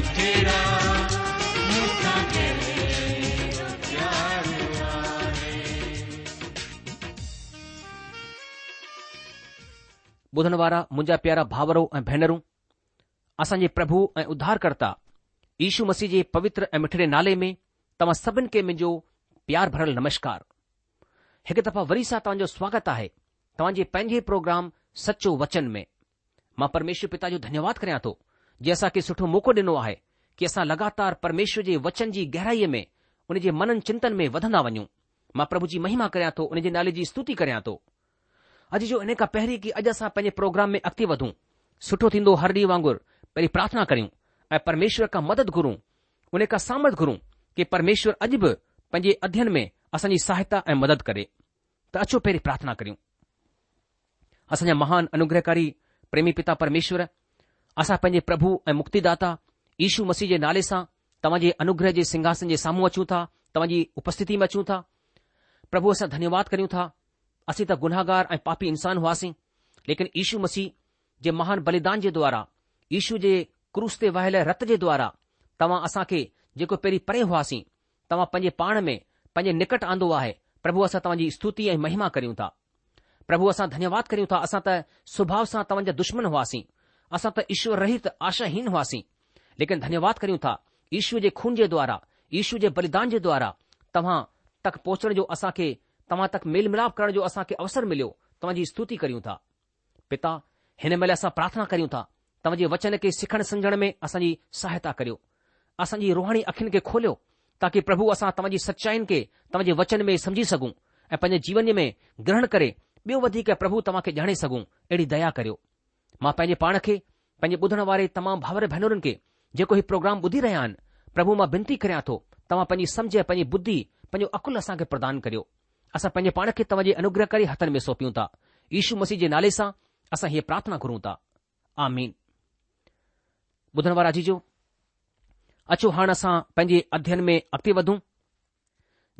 ॿुधण वारा मुंहिंजा प्यारा भावरों ऐं भेनरूं असांजे प्रभु ऐं उद्धारकर्ता ईशु मसीह जे पवित्र ऐं मिठड़े नाले में तव्हां सभिनि खे मुंहिंजो प्यार भरियल नमस्कार हिकु दफ़ा वरी सां तव्हांजो स्वागत आहे तव्हांजे पंहिंजे प्रोग्राम सचो वचन में मां परमेश्वर पिता जो धन्यवाद करियां थो जे असांखे सुठो मौको ॾिनो आहे की असां लगातार परमेश्वर जे वचन जी गहराईअ में उन जे मनन चिंतन में वधंदा वञूं मां प्रभु जी महिमा करियां थो जे नाले जी स्तुति करियां थो अॼु जो इन खां पहिरीं की अॼु असां पंहिंजे प्रोग्राम में अॻिते वधूं सुठो थींदो हर ॾींहुं वांगुर पहिरीं प्रार्थना करियूं ऐं परमेश्वर खां मदद घुरूं उन खां सामर्थ घुरूं कि परमेश्वर अॼु बि पंहिंजे अध्यन में असांजी सहायता ऐं मदद करे त अचो पहिरीं प्रार्थना करियूं असांजा महान अनुग्रहकारी प्रेमी पिता परमेश्वर असां पंहिंजे प्रभु ऐं मुक्तिदाता यीशू मसीह जे नाले सां तव्हांजे अनुग्रह जे सिंघासन जे साम्हूं अचूं था तव्हांजी उपस्थिती में अचूं था प्रभु असां धन्यवाद करियूं था असीं त गुनाहगार ऐं पापी इन्सानु हुआसीं लेकिन यशू मसीह जे महान बलिदान जे द्वारा यीशू जे क्रूस ते वहियल रत जे द्वारा तव्हां असां जेको पहिरीं परे हुआसीं तव्हां पंहिंजे पाण में पंहिंजे निकट आंदो आहे प्रभु असां तव्हांजी स्तुति ऐं महिमा करियूं था प्रभु असां धन्यवाद करियूं था असां त स्वभाउ सां तव्हांजा दुश्मन हुआसीं असां त ईश्वर रहित आशाहीन हुआसीं लेकिन धन्यवाद करियूं था ईश्वर जे खून जे द्वारा ईश्वर जे बलिदान जे द्वारा तव्हां तक पहुचण जो असां खे तव्हां तक मेल मिलाप करण जो असां खे अवसर मिलियो तव्हांजी स्तुति करियूं था पिता हिन महिल असां प्रार्थना करियूं था तव्हांजे वचन खे सिखण सम्झण में असांजी सहायता करियो असांजी रूहाणी अखियुनि खे खोलियो ताकी प्रभु असां तव्हांजी सच्चाइनि खे तव्हांजे वचन में समुझी सघूं ऐं पंहिंजे जीवन में ग्रहण करे ॿियो वधीक प्रभु तव्हां खे ॼाणे सघूं अहिड़ी दया करियो मां पंहिंजे पाण खे पंहिंजे ॿुधण वारे तमामु भावर भेनरुनि खे जेको हीउ प्रोग्राम ॿुधी रहिया आहिनि प्रभु मां विनती करियां थो तव्हां पंहिंजी समुझ पंहिंजी बुद्धी पंहिंजो अकुल असांखे प्रदान करियो असां पंहिंजे पाण खे तव्हांजे अनुग्रह करे हथनि में सौंपियूं था ईशू मसीह जे नाले सां असां हीअ प्रार्थना था आमीन ॿुधण वारा अचो हाणे असां पंहिंजे अध्यन में अॻिते वधूं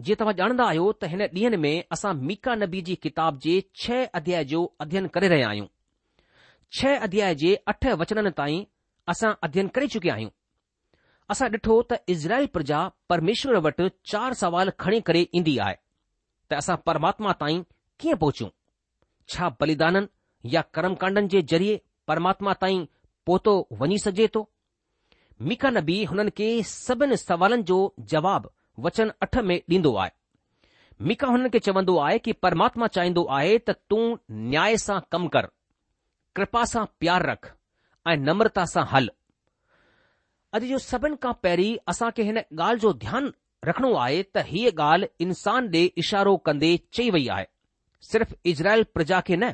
जीअं तव्हां ॼाणंदा आहियो त हिन ॾींहनि में असां मीका नबी जी किताब जे छह अध्याय जो अध्यन करे रहिया आहियूं छह अध्याय जे अठ वचननि ताईं असां अध्ययन करे चुकिया आहियूं असां ॾिठो त इज़राइल प्रजा परमेश्वर वटि चार सवाल खणी करे ईंदी आहे त असां परमात्मा ताईं कीअं पहुचूं छा बलिदाननि या कर्मकांडनि जे ज़रिए परमात्मा ताईं पहुतो वञी सघे थो मिका नबी हुननि खे सभिनि सवालनि जो जवाब वचन अठ में ॾींदो आहे मिका हुननि खे चवंदो आहे कि परमात्मा चाहींदो आहे त तूं न्याय सां कमु कर कृपा सां प्यार रख ऐं नम्रता सां हल अॼु जो सभिनी खां पहिरीं असांखे हिन ॻाल्हि जो ध्यानु रखणो आहे त हीअ ॻाल्हि इंसान ॾे इशारो कंदे चई वई आहे सिर्फ़ इजराइल प्रजा खे न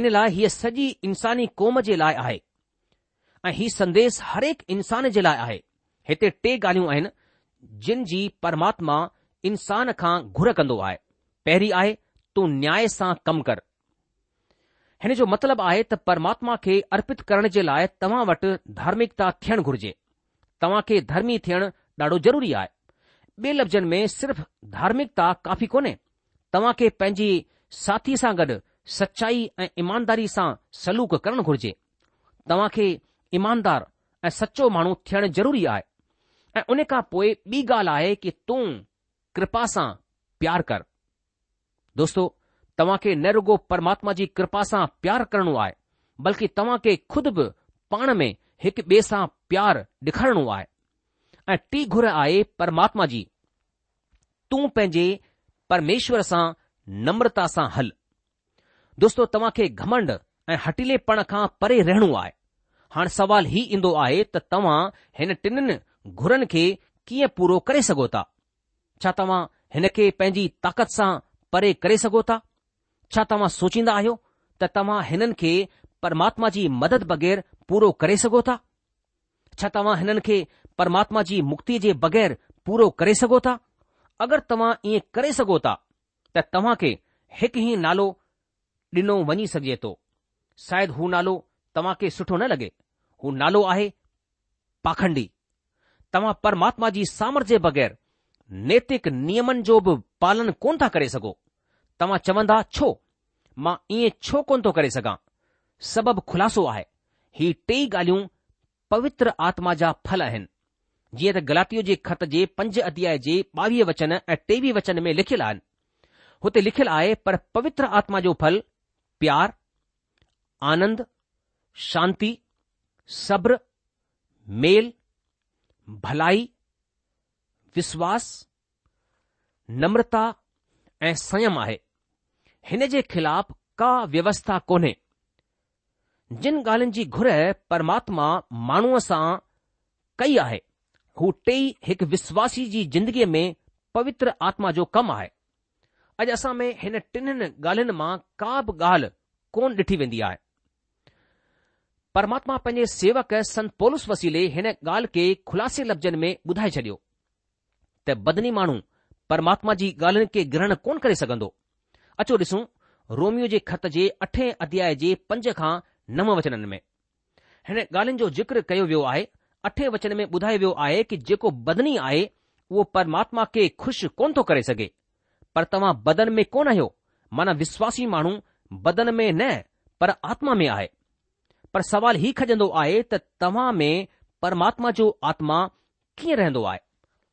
इन लाइ हीअ सॼी इंसानी क़ौम जे लाइ आहे ऐं हीउ संदेस हर हिकु इंसान जे लाइ आहे हिते टे ॻाल्हियूं आहिनि जिन जी परमात्मा इंसान खां घुर कन्दो आहे पहिरीं आहे तू न्याय सां कमु कर हिन जो मतिलबु आहे त परमात्मा खे अर्पित करण जे लाइ तव्हां वटि धार्मिकता थियणु घुर्जे तव्हांखे धर्मी थियणु ॾाढो ज़रूरी आहे ॿिए लफ़्ज़नि में सिर्फ़ु धार्मिकता काफ़ी कोन्हे तव्हां खे पंहिंजे साथी सां गॾु सचाई ऐं ईमानदारी सां सलूक करणु घुर्जे तव्हां खे ईमानदार ऐं सचो माण्हू थियण ज़रूरी आहे ऐं उन खां पोइ ॿी ॻाल्हि आहे कि तूं कृपा सां प्यार कर दोस्तो तव्हां खे न रुगो परमात्मा जी कृपा सां प्यार करणो आहे बल्कि तव्हां खे खुद बि पाण में हिक ॿिए सां प्यार ॾेखारणो आहे ऐं टी घुर आहे परमात्मा जी तूं पंहिंजे परमेश्वर सां नम्रता सां हल दोस्तो तव्हां खे घमंड ऐं हटीले पण खां परे रहणो आहे हाणे सवालु हीउ ईंदो आहे त तव्हां हिन टिनि घुरनि खे कीअं पूरो करे सघो था छा तव्हां हिन खे पंहिंजी ताक़त सां परे करे सघो था छा तव्हां सोचींदा आहियो त तव्हां हिननि खे परमात्मा जी मदद बग़ैर पूरो करे सघो था छा तव्हां हिननि खे परमात्मा जी मुक्ति जे बगै़र पूरो करे सघो था अगरि तव्हां ईअं करे सघो था त तव्हां खे हिकु ई नालो ॾिनो वञी सघे थो शायदि हू नालो तव्हां खे सुठो न लॻे हू नालो आहे पाखंडी तव्हां परमात्मा जी सामर्थ्य जे बग़ैर नैतिक नियमनि जो बि पालन कोन था करे सघो तव्हां चवंदा छो मां ईअं छो कोन थो करे सघां सबबु खुलासो आहे ही टई ॻाल्हियूं पवित्र आत्मा जा फल आहिनि जीअं त गलातियो जे ख़त जे पंज अध्याय जे ॿावीह वचन ऐं टेवीह वचन में लिखियलु आहिनि हुते लिखियलु आहे पर पवित्र आत्मा जो फल प्यार आनंद शांति सब्र मेल भलाई विश्वास नम्रता ऐं संयम आहे हिन जे ख़िलाफ़ का व्यवस्था कोन्हे जिन ॻाल्हियुनि जी घुर परमात्मा माण्हूअ सां कई आहे हू टेई हिकु विश्वासी जी जिंदगीअ में पवित्र आत्मा जो कमु आहे अॼु असां में हिन टिनि ॻाल्हियुनि मां का बि ॻाल्हि कोन ॾिठी वेंदी आहे परमात्मा पंहिंजे सेवक संत पोलस वसीले हिन ॻाल्हि खे खुलासे लफ़्ज़नि में ॿुधाए छडि॒यो त बदनी माण्हू परमात्मा जी ॻाल्हियुनि खे ग्रहण कोन करे सघंदो अचो ॾिसूं रोमियो जे ख़त जे अठे अध्याय जे पंज खां नव वचननि में हिन ॻाल्हियुनि जो ज़िक्र कयो वियो आहे अठे वचन में ॿुधायो वियो आहे कि जेको बदनी आहे उहो परमात्मा खे खु़शि कोन थो करे सघे पर तव्हां बदन में कोन आहियो माना विश्वासी माण्हू बदन में न पर आत्मा में आहे पर सवाल ही खजंदो आहे त तव्हां में परमात्मा जो आत्मा कीअं रहंदो आहे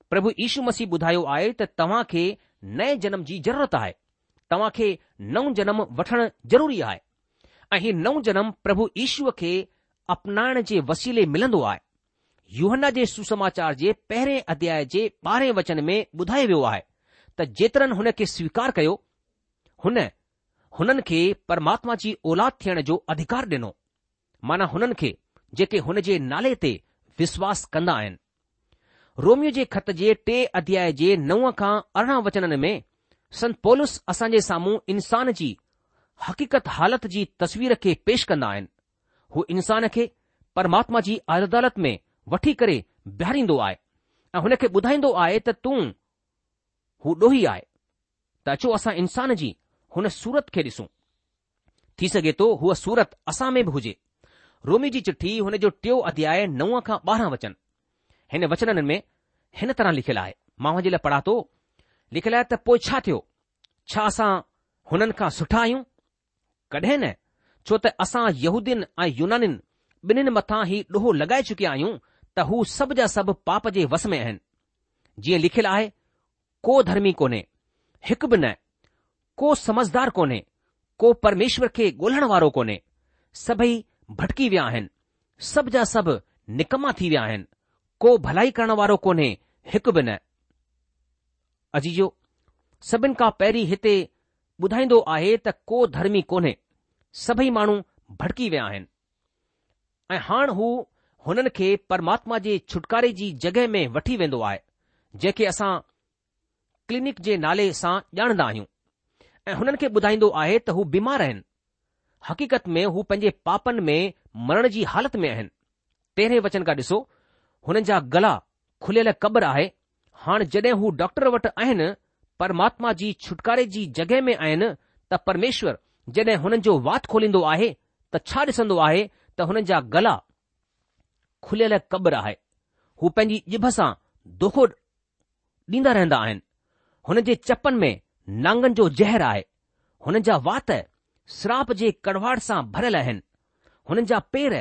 પ્રભુ ઈશુ મસી બુધાયો આયે ત તવા કે નય જનમ જી જરૂરત આય તવા કે નવ જનમ વઠણ જરૂરી આય અહી નવ જનમ પ્રભુ ઈશ્વર કે અપનાણ જે વસીલે મિલંદો આય યોહના જે સુ સમાચાર જે પહેરે અધ્યાય જે 12 વચન મે બુધાયો વયો આય ત જેતરણ હને કે સ્વીકાર કયો હને હનન કે પરમાત્મા જી ઓલાદ થેણ જો અધિકાર દેનો માના હનન કે જે કે હનજે નાલે તે વિશ્વાસ કન્ડા આય रोमियो जे ख़त जे टे अध्याय जे नव खां अरिड़हं वचननि में संत असां जे साम्हूं इंसान जी हक़ीक़त हालति जी तस्वीर खे पेश कंदा आहिनि हू इंसान खे परमात्मा जी अदालत में वठी करे बीहारींदो आहे ऐं हुन खे ॿुधाईंदो आहे त तूं हू ॾोही आहे त अचो असां इंसान जी हुन सूरत खे ॾिसूं थी सघे थो हूअ सूरत असां में बि हुजे रोमी जी चिठी हुन जो टियों अध्याय नव खां ॿारहं वचनि हिन वचननि में हिन तरह लिखियलु आहे माउ जे लाइ पढ़ातो लिखियलु आहे त पोएं छा थियो छा असां हुननि खां सुठा आहियूं कॾहिं न छो त असां यहूदियुनि ऐं युनानि ॿिन्हिनि मथां ई ॾोहो लगाए चुकिया आहियूं त हू सभु जा सभु पाप जे वस में आहिनि जीअं लिखियलु आहे को धर्मी कोन्हे हिकु बि न को समझदार कोन्हे को परमेश्वर खे गो॒ण वारो कोन्हे सभई भटकी विया आहिनि सभु जा सभु निकमा थी विया आहिनि को भलाई करण वारो कोन्हे हिकु बि न अजीजो सभिनि खां पहिरीं हिते ॿुधाईंदो आहे त को धर्मी कोन्हे सभई माण्हू भटकी विया आहिनि ऐं हाणे हू हुननि खे परमात्मा जे छुटकारे जी जॻहि में वठी वेंदो आहे जंहिंखे असां क्लीनिक जे नाले सां ॼाणंदा आहियूं ऐं हुननि खे ॿुधाईंदो आहे त हू बीमार आहिनि हक़ीक़त में हू पंहिंजे पापनि में मरण जी हालति में आहिनि तेरहें वचन खां ॾिसो हुननि जा गला खुलियल क़बर आहे हाणे जॾहिं हू डॉक्टर वटि आहिनि परमात्मा जी छुटकारे जी जगहि में आहिनि त परमेश्वर जॾहिं हुननि जो वात खोलींदो आहे त छा ॾिसंदो आहे त हुननि जा गला खुलियल क़ब्रु आहे हू पंहिंजी इभ सां दोखो ॾींदा रहंदा आहिनि हुननि जे चपनि में नांगनि जो ज़हर आहे हुननि जा वात श्राप जे कड़वाड़ सां भरियल आहिनि हुननि जा पेर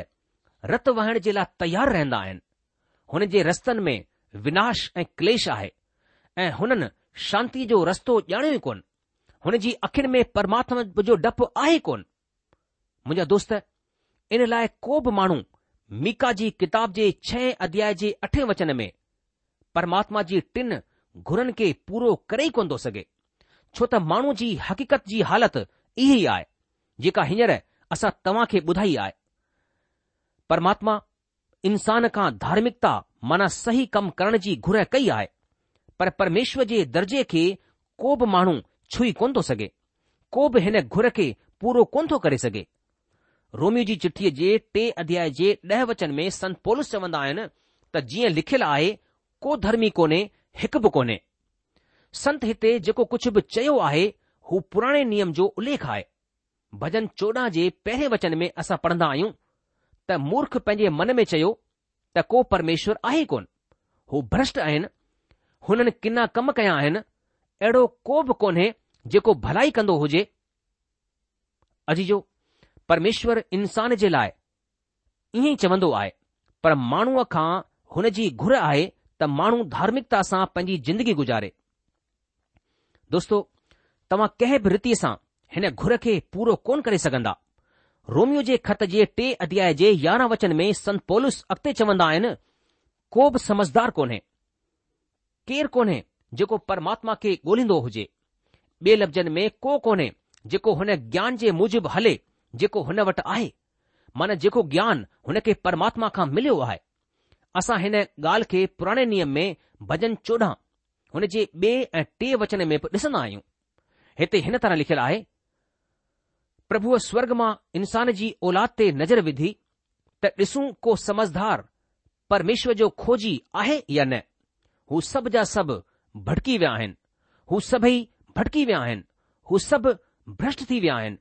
रत वहण जे लाइ तयारु रहंदा आहिनि हुन जे रस्तनि में विनाश ऐं क्लेश आहे ऐं हुननि शांतीअ जो रस्तो ॼाणियो ई कोन हुन जी अखियुनि में परमात्मा जो डपु आहे कोन मुंहिंजा दोस्त इन लाइ को बि माण्हू मीका जी किताब जे छहें अध्याय जे अठे वचन में परमात्मा जे टिन घुरनि खे पूरो करे ई कोन थो सघे छो त माण्हू जी हक़ीक़त जी हालति इहा आहे जेका हींअर असां तव्हां खे ॿुधाई आहे परमात्मा इंसान खां धार्मिकता माना सही कम करण जी घुर कई आहे पर परमेश्वर जे दर्जे खे को बि माण्हू छुई कोन थो सघे को बि हिन घुर खे पूरो कोन थो करे सघे रोमियो जी चिठीअ जे टे अध्याय जे ॾह वचन में संत पोलिस चवंदा आहिनि त जीअं लिखियलु आहे को धर्मी कोन्हे हिकु बि कोन्हे संत हिते जेको कुझु बि चयो आहे हू पुराणे नियम जो उल्लेख आहे भजन चोॾहं जे पहिरें वचन में असां पढ़ंदा आहियूं त मूर्ख पंहिंजे मन में चयो त को परमेश्वर आहे कोन हू भ्रष्ट आहिनि हुननि किना कम कया आहिनि अहिड़ो को बि कोन्हे जेको भलाई कंदो हुजे अजीजो परमेश्वर इंसान जे लाइ ईअं ई चवंदो आहे पर माण्हूअ खां हुन जी घुर आहे त माण्हू धार्मिकता सां पंहिंजी ज़िंदगी गुज़ारे दोस्तो तव्हां कंहिं बि रीति सां हिन घुर खे पूरो कोन करे सघंदा रोमियो जे ख़त जे टे अध्याय जे यारहं वचन में संत पोलिस अॻिते चवंदा आहिनि को बि समझदार कोन्हे केरु कोन्हे जेको परमात्मा खे ॻोल्हींदो हुजे ॿिए लफ़्ज़नि में को कोन्हे जेको हुन ज्ञान जे मुजिबि हले जेको हुन वटि आहे माना जेको ज्ञान हुन खे परमात्मा खां मिलियो आहे असां हिन ॻाल्हि खे पुराणे नियम में भॼन चोॾहं हुन जे ॿिए ऐं टे वचन में ॾिसंदा आहियूं हिते हिन तरह लिखियलु आहे प्रभुअ स्वर्ग मां इंसान जी औलाद ते नज़र विधी त ॾिसूं को समझदार परमेश्वर जो खोजी आहे या न हू सभु जा सभु भटकी विया आहिनि हू सभई भटकी विया आहिनि हू सभु भ्रष्ट थी विया आहिनि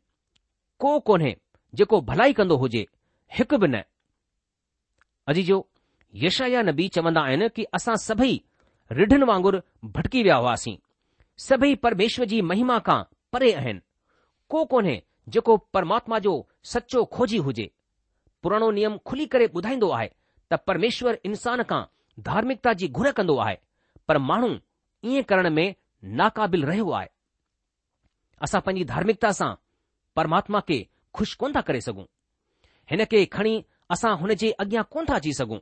को कोन्हे जेको भलाई कंदो हुजे हिकु बि न अजी जो नबी चवंदा आहिनि की असां सभई रिढ़नि वांगुरु भटकी विया हुआसीं सभई परमेश्वर जी महिमा खां परे आहिनि को कोन्हे जेको परमात्मा जो सचो खोजी हुजे पुराणो नियम खुली करे ॿुधाईंदो आहे त परमेश्वर इंसान खां धार्मिकता जी घुर कंदो आहे पर माण्हू ईअं करण में नाक़ाबिल रहियो आहे असां पंहिंजी धार्मिकता सां परमात्मा खे खु़शि कोन था करे सघूं हिन खे खणी असां हुन जे अॻियां कोन था अची सघूं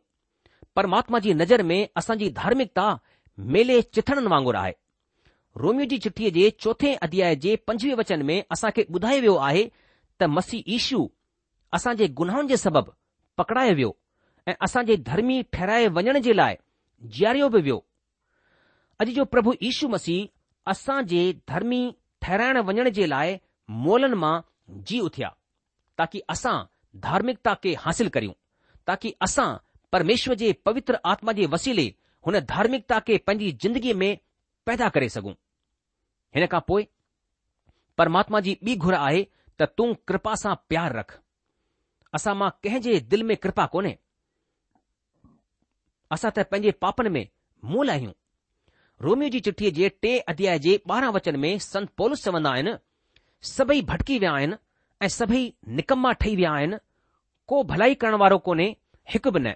परमात्मा जी नज़र में असांजी धार्मिकता मेले चिथड़नि वांगुरु आहे रोमियो जी चिठीअ जे चौथे अध्याय जे पंजवीह वचन में असां खे ॿुधायो वियो आहे त मसीह यीशू असां जे गुनाहनि जे सबबि पकड़ायो वियो ऐं जे धर्मी ठहिराए वञण जे लाइ जीआरियो बि वियो अॼु जो प्रभु यीशू मसीह असां जे धर्मी ठहिराइण वञण जे लाइ मोलनि मां जीउ थिया ताकी असां धार्मिकता खे हासिल करियूं ताकी असां परमेश्वर जे पवित्र आत्मा जे वसीले हुन धार्मिकता खे पंहिंजी ज़िंदगीअ में पैदा करे सघूं हिन खां पोइ परमात्मा जी ॿी घुर आहे त तूं कृपा सां प्यार रख असां मां कंहिंजे दिल में कृपा कोन्हे असां त पंहिंजे पापनि में मूल आहियूं रोमियो जी चिठीअ जे टे अध्याय जे ॿारहं वचन में संत पोलिस चवंदा आहिनि सभई भटकी विया आहिनि ऐं सभई निकमा ठही विया आहिनि को भलाई करण वारो कोन्हे हिकु बि न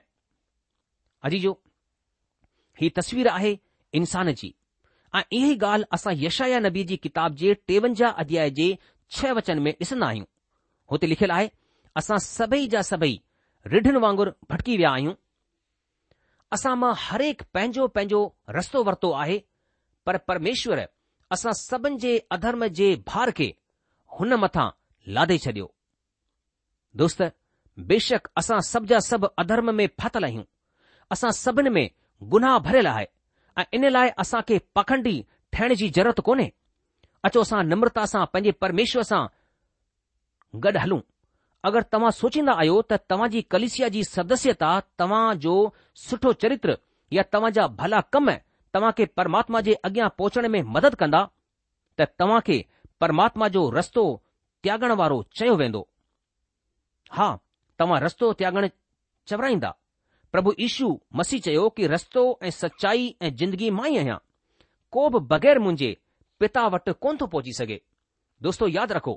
अजी तस्वीर आहे इंसान जी ऐं इहा ई ॻाल्हि असां यशाया नबी जी किताब जे टेवंजाह अध्याय जे छह वचन में ॾिसंदा आहियूं हुते लिखियलु आहे असां सभई जा सभई रिढ़ियुनि वांगुरु भटकी विया आहियूं असां मां हर पंहिंजो पंहिंजो रस्तो वरितो आहे पर परमेश्वर असां सभिनि जे अधर्म जे भार खे हुन मथां लाधे छॾियो दोस्त बेशक असां सभु जा सभु अधर्म में फाथल आहियूं असां सभिनि में गुनाह आहे ऐं इन लाइ असां खे पखंडी ठहिण जी ज़रूरत कोन्हे अचो असां नम्रता सां पंहिंजे परमेश्वर सां गॾु हलूं अगरि तव्हां सोचींदा आहियो त तव्हां जी कलिसिया जी सदस्यता तव्हां जो सुठो चरित्र या तव्हां जा भला कम तव्हां खे परमात्मा जे अॻियां पहुचण में मदद कंदा त तव्हां खे परमात्मा जो रस्तो त्यागण वारो चयो वेंदो हा तव्हां रस्तो त्यागण चवराईंदा પ્રભુ ઈસુ મસીચ એઓ કે રસ્તો એ સચ્ચાઈ એ જિંદગી માં હયા કોબ બગર મુજે પિતા વટ કોન તો પહોંચી સકે દોસ્તો યાદ રાખો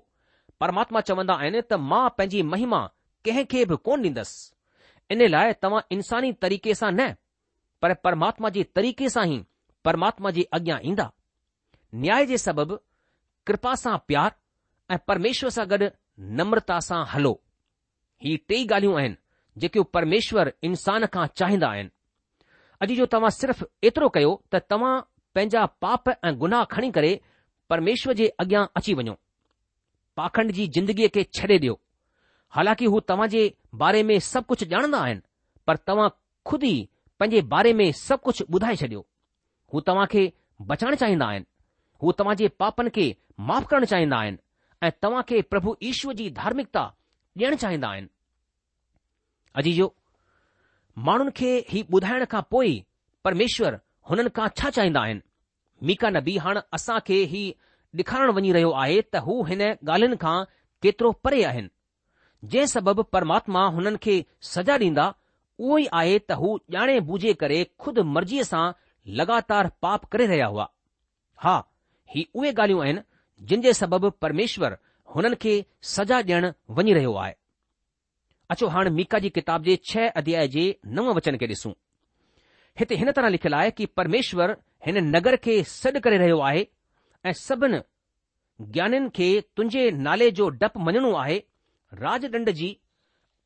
પરમાત્મા ચવંદા આને ત માં પેજી મહિમા કહે કે કોન દંદસ ઇને લાય તમ ઇન્સાની તરીકે સા ન પર પરમાત્માજી તરીકે સા હી પરમાત્માજી અજ્ઞા ઇંદા ન્યાય જે સબબ કૃપા સા પ્યાર એ પરમેશ્વર સા ગડ નમ્રતા સા હલો હી 3 ગાલ્યો હે जेकियूं परमेश्वरु इन्सान खां चाहिंदा आहिनि अॼु जो तव्हां सिर्फ़ु एतिरो कयो त तव्हां पंहिंजा पाप ऐं गुनाह खणी करे परमेश्वर जे अॻियां अची वञो पाखंड जी ज़िंदगीअ खे छॾे ॾियो हालांकि हू तव्हां जे बारे में सभु कुझु ॼाणंदा आहिनि पर तव्हां खुदि ई पंहिंजे बारे में सभु कुझु ॿुधाए छॾियो हू तव्हां खे बचाइण चाहींदा आहिनि हू तव्हां जे पापनि खे माफ़ु करणु चाहींदा आहिनि ऐं तव्हां खे प्रभु ईश्वर जी धार्मिकता ॾियणु चाहींदा आहिनि अजीजो माण्हुनि खे ही ॿुधाइण खां पोइ परमेश्वर हुननि खां छा चाहींदा आहिनि मीका नबी हाणे असां खे ही ॾेखारणु वञी रहियो आहे त हू हिन ॻाल्हियुनि खां केतिरो परे आहिनि जंहिं सबबि परमात्मा हुननि खे सजा ॾींदा उहो ई आहे त हू ॼाणे बूझे करे खुद मर्ज़ीअ सां लगातार पाप करे रहिया हुआ हा ही उहे ॻाल्हियूं आहिनि जिन जे सबबि परमेश्वर हुननि खे सजा ॾियणु वञी रहियो आहे अचो हाणे मीका जी किताब जे छह अध्याय जे नव वचन खे ॾिसूं हिते हिन तरह लिखियलु आहे की परमेश्वर हिन नगर खे सॾु करे रहियो आहे ऐं सभिनि ज्ञानिन खे तुंहिंजे नाले जो डपु मञणो आहे राज ॾंढ जी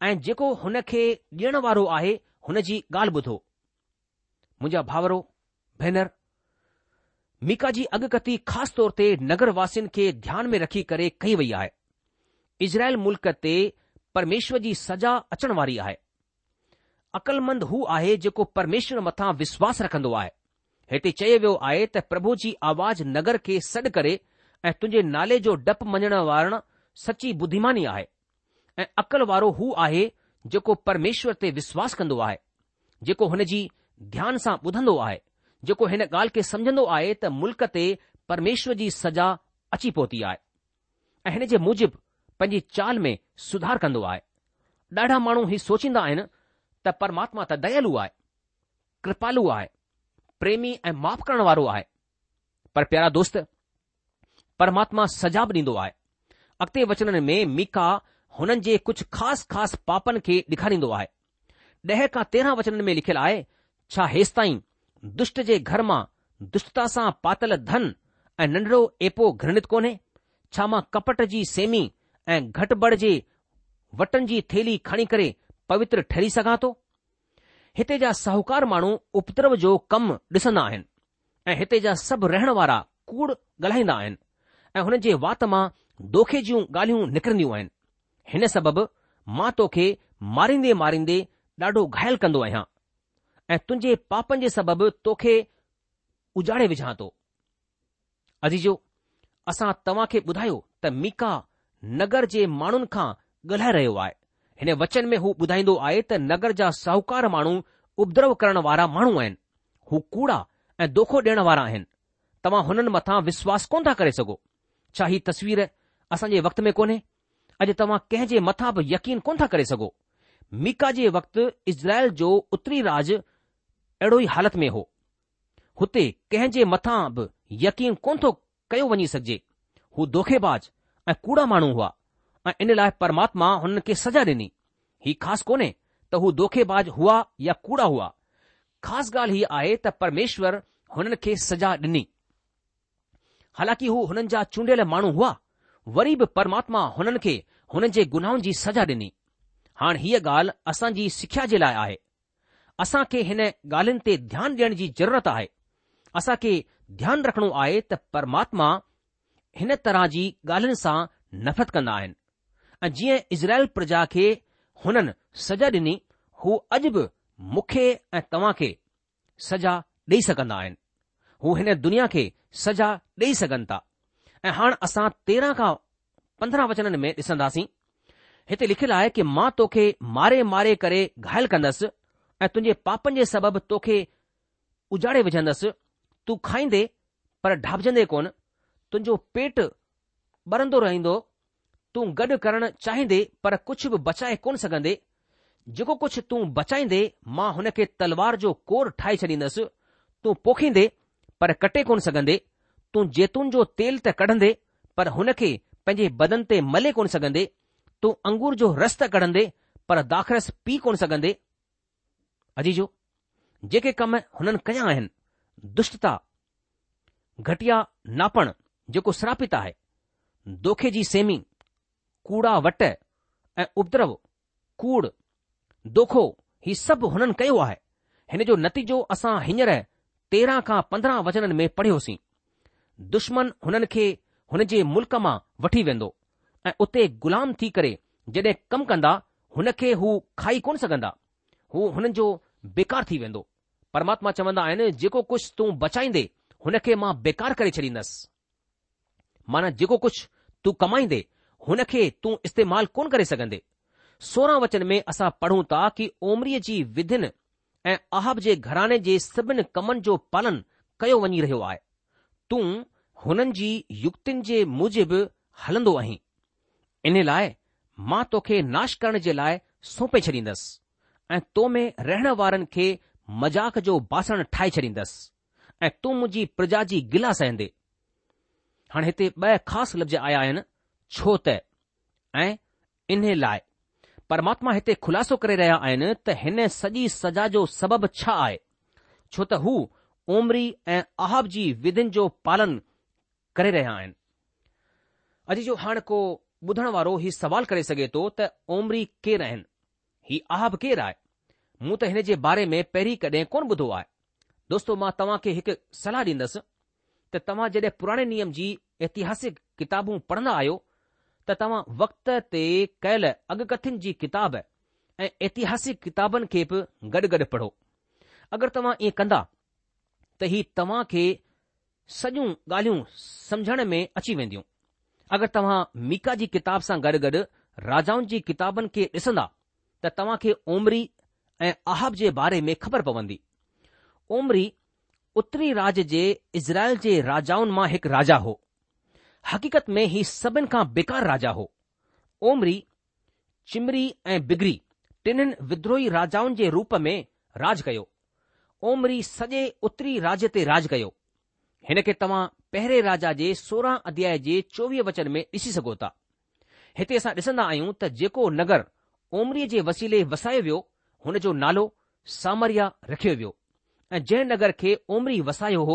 ऐं जेको हुन खे ॾियण वारो आहे हुन जी ॻाल्हि ॿुधो मुंहिंजा भाउरो भेनर मीका जी अॻकथी ख़ासि तौर ते नगर वासियुनि खे ध्यान में रखी करे कई वई आहे इज़राइल मुल्क ते परमेश्वर जी सज़ा अचण वारी आहे अक़लमंद हू आहे जेको परमेश्वर मथां विश्वास रखंदो आहे हिते चयो वियो आहे त प्रभु जी आवाज़ नगर खे सॾु करे ऐं तुंहिंजे नाले जो डपु मञण वारण सची बुद्धिमानी आहे ऐं अकल वारो हू आहे जेको परमेश्वर ते विश्वास कंदो आहे जेको हुन जी ध्यान सां ॿुधंदो आहे जेको हिन ॻाल्हि खे समझंदो आहे त मुल्क ते परमेश्वर जी सज़ा अची पहुती आहे ऐं हिन जे मूजिबि पंहिंजी चाल में सुधार कंदो आहे ॾाढा माण्हू हीउ सोचींदा आहिनि त परमात्मा त दयालु आहे कृपालु आहे प्रेमी ऐं माफ़ करण वारो आहे पर प्यारा दोस्त परमात्मा सजा बि ॾींदो आहे अॻिते वचन में मीका हुननि जे कुझु ख़ासि ख़ासि पापनि खे ॾेखारींदो आहे ॾह खां तेरहं वचननि में लिखियलु आहे छा हेसि ताईं दुष्ट जे घर मां दुष्टता सां पातल धन ऐं नंढड़ो एपो घृणित कोन्हे छा मां कपट जी सेमी ऐं घटिबड़ जे वटनि जी थेली खणी करे पवित्र ठरी सघां थो हिते जा साहूकार माण्हू उपद्रव जो कमु ॾिसंदा आहिनि ऐं हिते जा सभु रहण वारा कूड़ ॻाल्हाईंदा आहिनि ऐं हुन जे वात मां दोखे जूं ॻाल्हियूं निकिरंदियूं आहिनि हिन सबबि मां तोखे मारींदे मारींदे ॾाढो घायल कंदो आहियां ऐं तुंहिंजे पापनि जे सबबि तोखे उजाड़े विझां थो अजीजो असां तव्हां खे ॿुधायो त मीका नगर जे माण्हुनि खां ॻाल्हाए रहियो आहे हिन वचन में हू ॿुधाईंदो आहे त नगर जा साहूकार माण्हू उपद्रव करण वारा माण्हू आहिनि हू कूड़ा ऐं दोखो ॾियण वारा आहिनि तव्हां हुननि मथां विश्वास कोन था करे सघो छा ही तस्वीर असांजे वक़्त में कोन्हे अॼु तव्हां कंहिंजे मथां बि यकीन कोन था करे सघो मीका जे वक़्तु इज़राइल जो उत्तरी राज अहिड़ो ई हालति में हो हुते कंहिंजे मथां बि यकीन कोन थो कयो वञी सघिजे हू दोखेबाज ऐं कूड़ा माण्हू हुआ ऐं इन लाइ परमात्मा हुननि खे सजा ॾिनी हीउ ख़ासि कोन्हे त हू दोखेबाज हुआ या कूड़ा हुआ ख़ासि ॻाल्हि हीअ आहे त परमेश्वर हुननि खे सजा ॾिनी हालांकि हू हुननि जा चूंडियल माण्हू हुआ वरी बि परमात्मा हुननि खे हुननि जे गुनाहनि जी सजा ॾिनी हाणे हीअ ॻाल्हि असांजी सिख्या जे लाइ आहे असां खे हिन ॻाल्हियुनि ते ध्यानु ॾियण जी ज़रूरत आहे असां खे ध्यानु रखणो आहे त परमात्मा हिन तरह जी ॻाल्हियुनि सां नफ़रत कंदा आहिनि ऐं जीअं इज़राइल प्रजा खे हुननि सजा ॾिनी हू अॼु बि मूंखे ऐं तव्हां खे सजा ॾेई सघंदा आहिनि हू हिन दुनिया खे सजा ॾेई सघनि था ऐं हाणे असां तेरहं खां पंद्रहं वचननि में ॾिसंदासीं हिते लिखियलु आहे कि मां तोखे मारे मारे करे घायल कंदसि ऐं तुंहिंजे पापनि जे सबबि तोखे उजाड़े विझंदसि तूं खाईंदे पर ढापजंदे कोन तुंहिंजो पेट बरंदो रहंदो तूं गॾु करणु चाहींदे पर कुझु बि बचाए कोन सघंदे जेको कुझु तूं बचाईंदे मां हुनखे तलवार जो कोर ठाहे छॾींदुसि तूं पोखींदे पर कटे कोन सघंदे तूं जेतून जो तेल त कढंदे पर हुनखे पंहिंजे बदन ते मले कोन सघंदे तूं अंगूर जो रस त कढंदे पर दाख़रस पी कोन सघंदे अजीजो जेके कम हुननि कया आहिनि दुष्टा घटिया नापण जेको श्रापित आहे दोखे जी सेमी कूड़ा वट ऐं उपद्रव कूड़ दोखो ही सभु हुननि कयो आहे हिन जो नतीजो असां हींअर तेरहं खां पंद्रहं वचननि में पढ़ियोसीं दुश्मन हुननि खे हुन जे मुल्क मां वठी वेंदो ऐं उते ग़ुलाम थी करे जॾहिं कमु कंदा हुन खे हू खाई कोन सघंदा हू हुननि जो बेकार थी वेंदो परमात्मा चवंदा आहिनि जेको कुझु तूं बचाईंदे हुन खे मां बेकार करे छॾींदसि माना जेको कुझु तूं कमाईंदे हुन खे तूं इस्तेमालु कोन करे सघंदे सोरहं वचन में असां पढ़ूं था कि ओमरीअ जी विधिन ऐं आहब जे घराने जे सभिनि कमनि जो पालन कयो वञी रहियो आहे तूं हुननि जी युक्तियुनि जे मुज़िबि हलंदो आहीं इन लाइ मां तोखे नाश करण जे लाइ सौंपे छॾींदसि ऐं तो में रहण वारनि खे मज़ाक जो बासण ठाहे छॾींदसि ऐं तूं मुंहिंजी प्रजा जी गिला सहंदे हाणे हिते ॿ ख़ासि लफ़्ज़ आया आहिनि छो त ऐं इन लाइ परमात्मा हिते ख़ुलासो करे रहिया आहिनि त हिन सॼी सज़ा जो सबबु छा आहे छो त हू ओमरी ऐं आहाब जी विधिन जो पालन करे रहिया आहिनि अॼु जो हाणे को ॿुधण वारो ही सवाल करे सघे थो त ओमरी केरु आहिनि ही आहाब केरु आहे मूं त हिन जे बारे में पहिरीं कॾहिं कोन ॿुधो आहे दोस्तो मां तव्हां खे हिकु सलाह ॾींदसि त तव्हां जॾहिं पुराणे नियम जी एतिहासिक किताबूं पढ़ंदा आहियो त तव्हां वक़्त ते कयल अगकथिन जी किताब ऐं एतिहासिक किताबनि खे बि गॾु गॾु पढ़ो अगरि तव्हां ईअं कंदा त ही तव्हां खे सॼियूं ॻाल्हियूं समुझण में अची वेंदियूं अगरि तव्हां मीका जी किताब सां गॾु गॾु राजाउनि जी किताबनि खे ॾिसंदा त तव्हां खे ओमरी ऐं आहब जे बारे में ख़बर पवंदी ओमरी ઉત્તરી રાજજે ઇઝરાયલજે રાજાઓન માં એક રાજા હો હકીકત મે હી સબન કા બકા રાજા હો ઉમરી ચિમરી એ બગરી તિનન વિદ્રોહી રાજાઓન જે રૂપ મે રાજ કયો ઉમરી સજે ઉત્તરી રાજતે રાજ કયો હેને કે તમાં પહેરે રાજાજે 16 અધ્યાયજે 24 વચન મે ઇસી સગોતા હતેસા દિસના આયુ ત જેકો નગર ઉમરીજે વસીલે વસાયયો હોને જો નાલો સમરિયા રખ્યો વ્યો ऐं जंहिं नगर खे ओमरी वसायो हो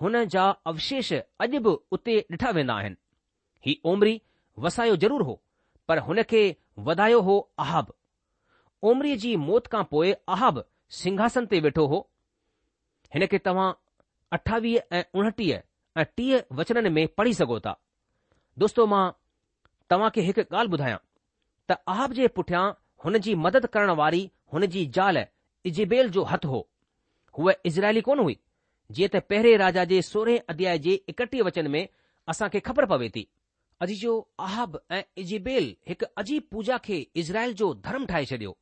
हुन जा अवशेष अॼु बि उते डि॒ठा वेंदा आहिनि ही ओमरी वसायो ज़रूरु हो पर हुन खे वधायो हो आहाबरी जी मौत खां पोइ आहााब सिंघासन ते वेठो हो हिन खे तव्हां अठावीह ऐं उणटीह ऐं टीह वचन में पढ़ी सघो था दोस्तो मां तव्हां खे हिकु ॻाल्हि ॿुधायां त आहाब जे पुठियां हुन जी मदद करण वारी हुन जी ज़ाल इजबेल जो हथु हो हूअ इज़राइली कोन हुई जीअं त पहिरें राजा जे सोरहें अध्याय जे एकटीह वचन में खे ख़बर पवे थी अजीजो आहाब ऐं इजिबेल हिकु अजीब पूजा खे इज़राइल जो धर्म ठाहे छडि॒यो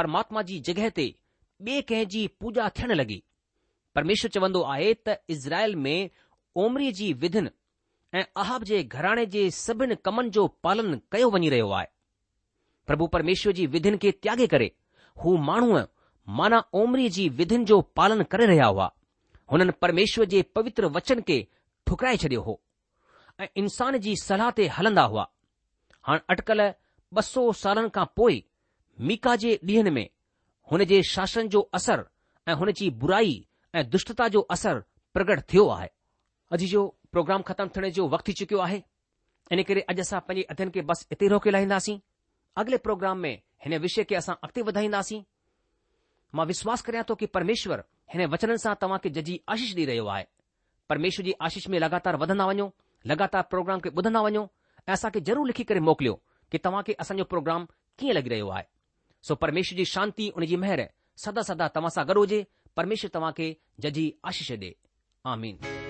परमात्मा जी जॻहि ते ॿिए कंहिं जी पूजा थियण लॻी परमेश्वर चवंदो आहे त इज़राइल में ओमरी जी विधिन ऐं आहब जे घराणे जे सभिनि कमनि जो पालन कयो वञी रहियो आहे प्रभु परमेश्वर जी विधिन खे त्यागे करे हू माण्हूअ माना ओमरी जी विधिन जो पालन करे रहिया हुआ हुननि परमेश्वर जे पवित्र वचन खे ठुकराए छडि॒यो हो ऐं इंसान जी सलाह ते हलंदा हुआ हाणे अटकल ॿ सौ सालनि खां पोइ मीका जे ॾींहनि में हुन जे शासन जो असर ऐं हुन जी बुराई ऐं दुष्टता जो असर प्रगट थियो आहे अॼु जो प्रोग्राम ख़तम थियण जो वक़्तु थी चुकियो आहे इन करे अॼु असां पंहिंजे अध्यन खे बसि इते रोके लाहींदासीं अॻिले प्रोग्राम में हिन विषय खे असां अॻिते वधाईंदासीं मां विश्वास करियां थो कि परमेश्वर हिन वचननि सां तव्हां खे जजी आशीष ॾेई रहियो आहे परमेश्वर जी आशिष में लगातार वधंदा वञो लगातार प्रोग्राम खे ॿुधंदा वञो ऐं असां ज़रूर लिखी करे मोकिलियो कि तव्हांखे असांजो प्रोग्राम कीअं लॻी रहियो आहे सो परमेश्वर जी शांती उन जी महिर सदा सदा तव्हां सां गॾु हुजे परमेश्वर तव्हां खे जजी आशीष ॾेन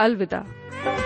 अलविदा